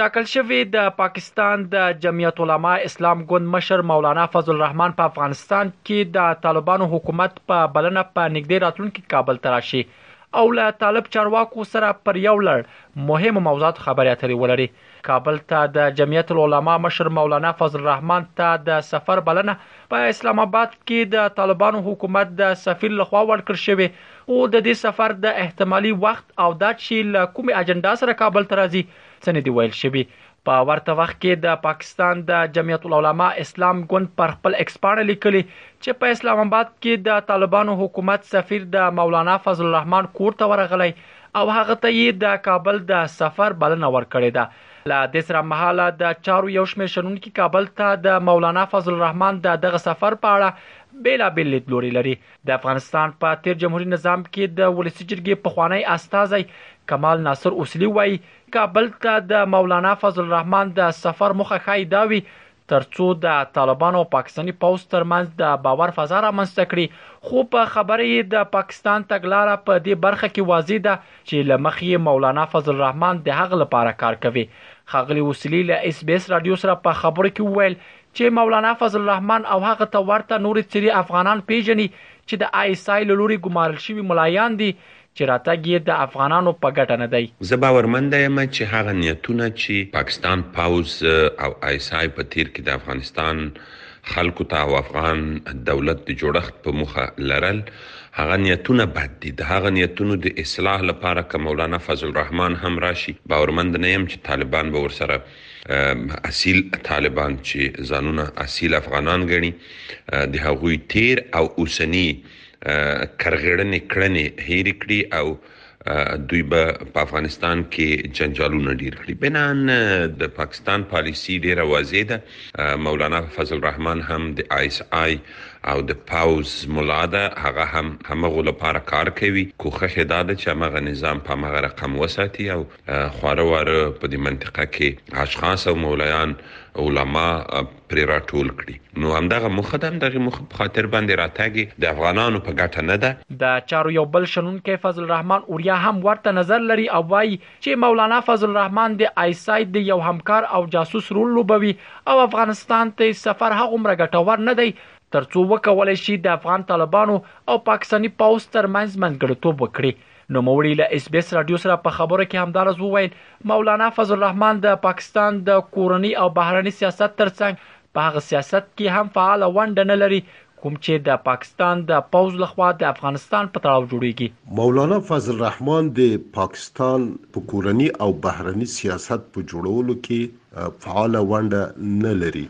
ټاکل شوې د پاکستان د جمعیت علما اسلام ګوند مشر مولانا فضل الرحمن په افغانستان کې د طالبانو حکومت په بلنه په نږدې راتلونکي کابل ته راشي او له طالب چارواکو سره پر یو لړ مهمو موضوعاتو خبرې اترې ولري کابل ته د جمعیت العلماء مشر مولانا فضل الرحمن ته د سفر بلنه په اسلام آباد کې د طالبانو حکومت د سفیر لخوا ورکړ شوې خو د دې سفر د احتمالي وخت او دا چې له کومې اجنډا سره کابل ته راځي، څه نه دي ویل شوي. په ورته وخت کې د پاکستان د جمعیت العلماء اسلام ګوند پر خپل ایکسپاڼه لیکلي چې په اسلام اباد کې د طالبانو حکومت سفیر د مولانا فضل الرحمان کور ته ورغلی او هغه ته یې د کابل د سفر بلنه ورکړې ده. له دې سره مهاله د چارو یو شمېر شنونکي کابل ته د مولانا فضل الرحمان د دغه سفر په اړه بېلابېل لیدلوري لري. د افغانستان په تیر جمهوري نظام کې د ولسي جرګې پخوانی استازی کمال ناصر اوسلی وایي کابل ته د مولانا فضل الرحمن د سفر موخه ښایي دا وي ترڅو د طالبانو او پاکستاني پوځ ترمنځ د باور فضا رامنځته کړي خو په خبره یې د پاکستان تګلاره په دې برخه کې واضح ده چې له مخې یې مولانا فضل الرحمن د هغه لپاره کار کوي ښاغلي اوسلي له اس بي اس رادیو سره په خبرو کې وویل چې مولانا فضل الرحمن او هغه ته ورته نورې څېرې افغانان پېژني چې د آی اس آی له لوري ګومارل شوي ملایان دي چې راتګ یې د افغانانو په ګټه نه دی. زه باورمند یم چې هغه نیتونه چې پاکستان پوځ او آی اس آی په تېر کې د افغانستان خلکو ته او افغان دولت د جوړښت په موخه لرل، هغه نیتونه بد دي. د هغه نیتونو د اصلاح لپاره که مولانا فضل الرحمن هم راشي، باورمند نه یم چې طالبان به ورسره اصیل طالبان چې ځانونه اصیل افغانان ګڼي د هغوی تیر او اوسنی کرغړنې کړنې هېر کړي او دوی به په افغانستان کې جنجالونه ډیر کړي بنان د پاکستان پالیسی ډیره واضح ده مولانا فضل الرحمن هم د آیس آی او د پاوز مولا ده هغه هم همغه لپاره کار کوي کوخه دا ده چې هغه نظام په هغه رقم وساتي او خواره واره په دې منطقه کې اشخاص او مولایان علما پرې راټول کړي نو همدغه مخه ده همدغه مخه په خاطر باندې راتګي د افغانانو په ګټه نه ده د چارو یو بل شنونکی فضل الرحمن اوریا هم ورته نظر لري او وایي چې مولانا فضل الرحمن د آیسای د یو همکار او جاسوس رول لوبوي او افغانستان ته سفر هغومره ګټور نه دی ترڅو وکولای شي د افغان طالبانو او پاکستاني پوځ ترمنځ منځګړیتوب وکړي نوموړي له اس بي اس راډیو سره په خبرو کې همداراز وویل، مولانا فضل الرحمن د پاکستان د کورني او بهرني سیاست ترڅنګ په هغه سیاست کې هم فعاله ونډه نه لري، کوم چې د پاکستان د پوځ له خوا د افغانستان په تړاو جوړېږي. مولانا فضل الرحمن د پاکستان په کورني او بهرني سیاست په جوړولو کې فعاله ونډه نه لري.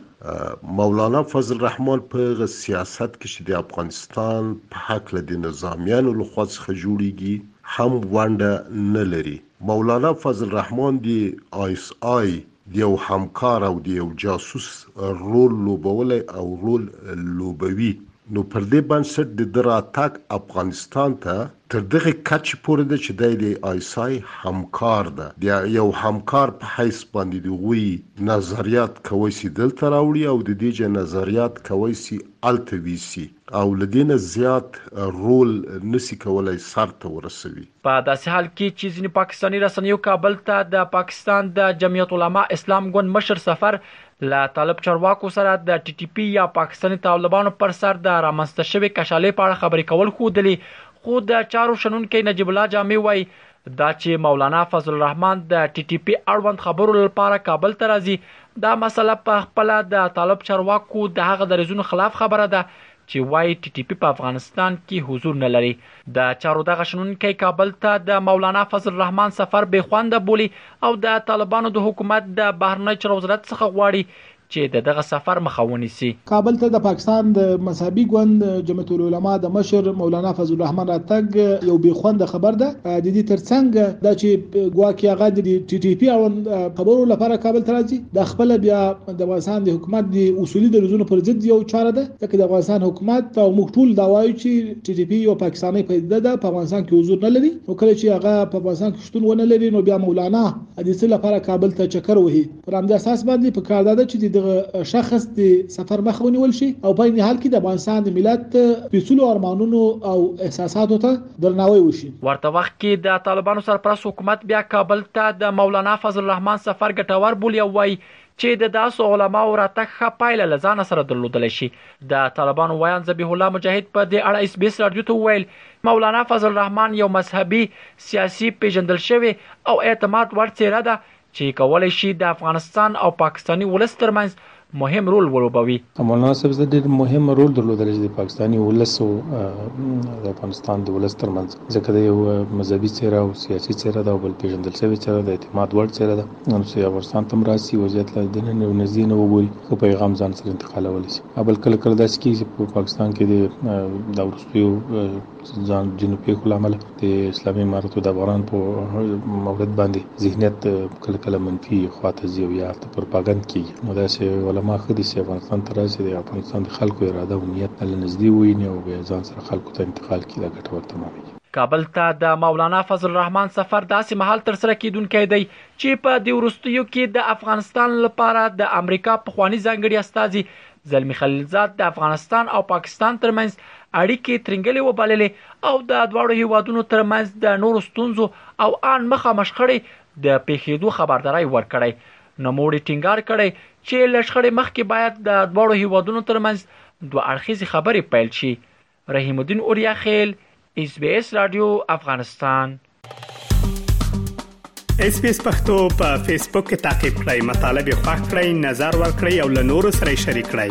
مولانا فضل الرحمن په هغه سیاست کې چې د افغانستان په هکله د نظامیانو له خوا څخه جوړیږي هم ونډه نه لري. مولانا فضل الرحمن د آیس آی د یو همکار او د یو جاسوس رول لوبولی او رول لوبوي. نو پر دې بنسټ د ده راتګ افغانستان ته تر دغې کچې پورې دی چې دی د آیس آی همکار ده، د یو همکار په حیث باندې د هغوی نظریات کوی شي دلته راوړي او د دې جه نظریات کوی شي هلته ویسي او له دې نه زیات رول نه شي کولی سر ته ورسوي. په داسې حال کې چې ځینو پاکستاني رسنیو کابل ته د پاکستان د جمعیت علماء اسلام ګوند مشر سفر له طالب چارواکو سره د ټي ټي پي یا پاکستاني طالبانو پر سر د رامنځته شوې کشالې په اړه خبرې کول ښودلي خو د چارو شنونکی نجیب الله جامع وایي دا چې مولانا فضل الرحمن د ټي ټي پي اړوند خبرو لپاره کابل ته راځي دا مسله په خپله د طالب چارواکو د هغه دریځونو خلاف خبره ده چې وايي ټي ټي پي په افغانستان کې حضور نه لري. د چارو دغه شنونکی کابل ته د مولانا فضل الرحمن سفر بې خونده بولي او د طالبانو د حکومت د بهرنیو چارو وزارت څخه غواړي چې د دغه سفر مخه ونیسي. کابل ته د پاکستان د مذهبي ګوند جمعیت العلماء د مشر مولانا فضل الرحمن راتګ یو بې خونده خبر ده. د دې تر څنګ دا چې ګواکې هغه د ټي ټي پي اړوند خبرو لپاره کابل ته راځي دا خپله بیا د افغانستان د حکومت د اصولي دریځونو پر ضد یو چاره ده ځکه د افغانستان حکومت او موږ ټول دا وایو چې ټي ټي پي یو پاکستاني پدیده ده په افغانستان کې حضور نه لري نو کله چې هغه په افغانستان کې شتون ونه لري نو بیا مولانا د څه لپاره کابل ته چکر وهي پر همدې اساس باندې په کار ده چې دغه شخص د سفر مخه ونیول شي او په دې حال کې د افغانستان د ملت پیڅلو ارمانونو او احساساتو ته درناوی وشي ورته وخت کې د طالبانو سرپرست حکومت بیا کابل ته د مولانا فضل الرحمن سفر ګټور بولي او وایي چې د داسو علماوو راتګ ښه پایله له ځانه سره درلودلی شي. د طالبانو ویاند ذبیح الله مجاهد په دې اړه ایس بي ایس راډیو ته وویل، مولانا فضل الرحمن یو مذهبي، سیاسي، پېژندل شوې او اعتماد وړ څېره ده چې کولی شي د افغانستان او پاکستاني ولس ترمنځ مهم رول ولوبوي. مولانا صاحب زده ډېر مهم رول درلودلی چې د پاکستاني ولس او د افغانستان د ولس ترمنځ، ځکه دی یو مذهبي څېره او سیاسي څېره ده او بل پېژندل شوې څېره ده، اعتماد وړ څېره ده. نو چې افغانستان تم راسي وضعیت لا د نن او نږدې نه وګوري خو پیغام ځان سره انتقالول شي بل کله کله داسې کیږي چې په پاکستان کې د دا ورستیو ځان جنو پیښو لامل د اسلامي امارت د افغانان په مورد باندې ذهنیت کله کله منفي خواته ځي او یا ته پروپاګند کیږي نو داسې علما خدي چې افغانستان ته راسي د افغانستان د خلکو اراده او نیت له نږدې ویني او بیا ځان سره خلکو ته انتقال کړي دا ګټور تمامېږي کابل ته د مولانا فضل الرحمن سفر داسې مهال ترسره کیدونکی دی چې په دې وروستیو کې د افغانستان لپاره د امریکا پخوانی ځانګړي استازي زلمی خلیلزاد د افغانستان او پاکستان ترمنځ اړیکې ترنګلې وبللې او د دواړو هیوادونو ترمنځ د نورو ستونزو او آن مخامخ شخړې د پیښېدو خبرداری ورکړی نوموړي ټینګار کړی چې له شخړې مخکې باید د دواړو هیوادونو ترمنځ دوه اړخیزې خبرې پیل شي رحیم الدین اوریا خیل اس بي اس رادیو افغانستان اس پی اس پختو په فیسبوک کې تا کې پلی مطلب یو فاک کړئ نظر ور کړئ او له نورو سره شریک کړئ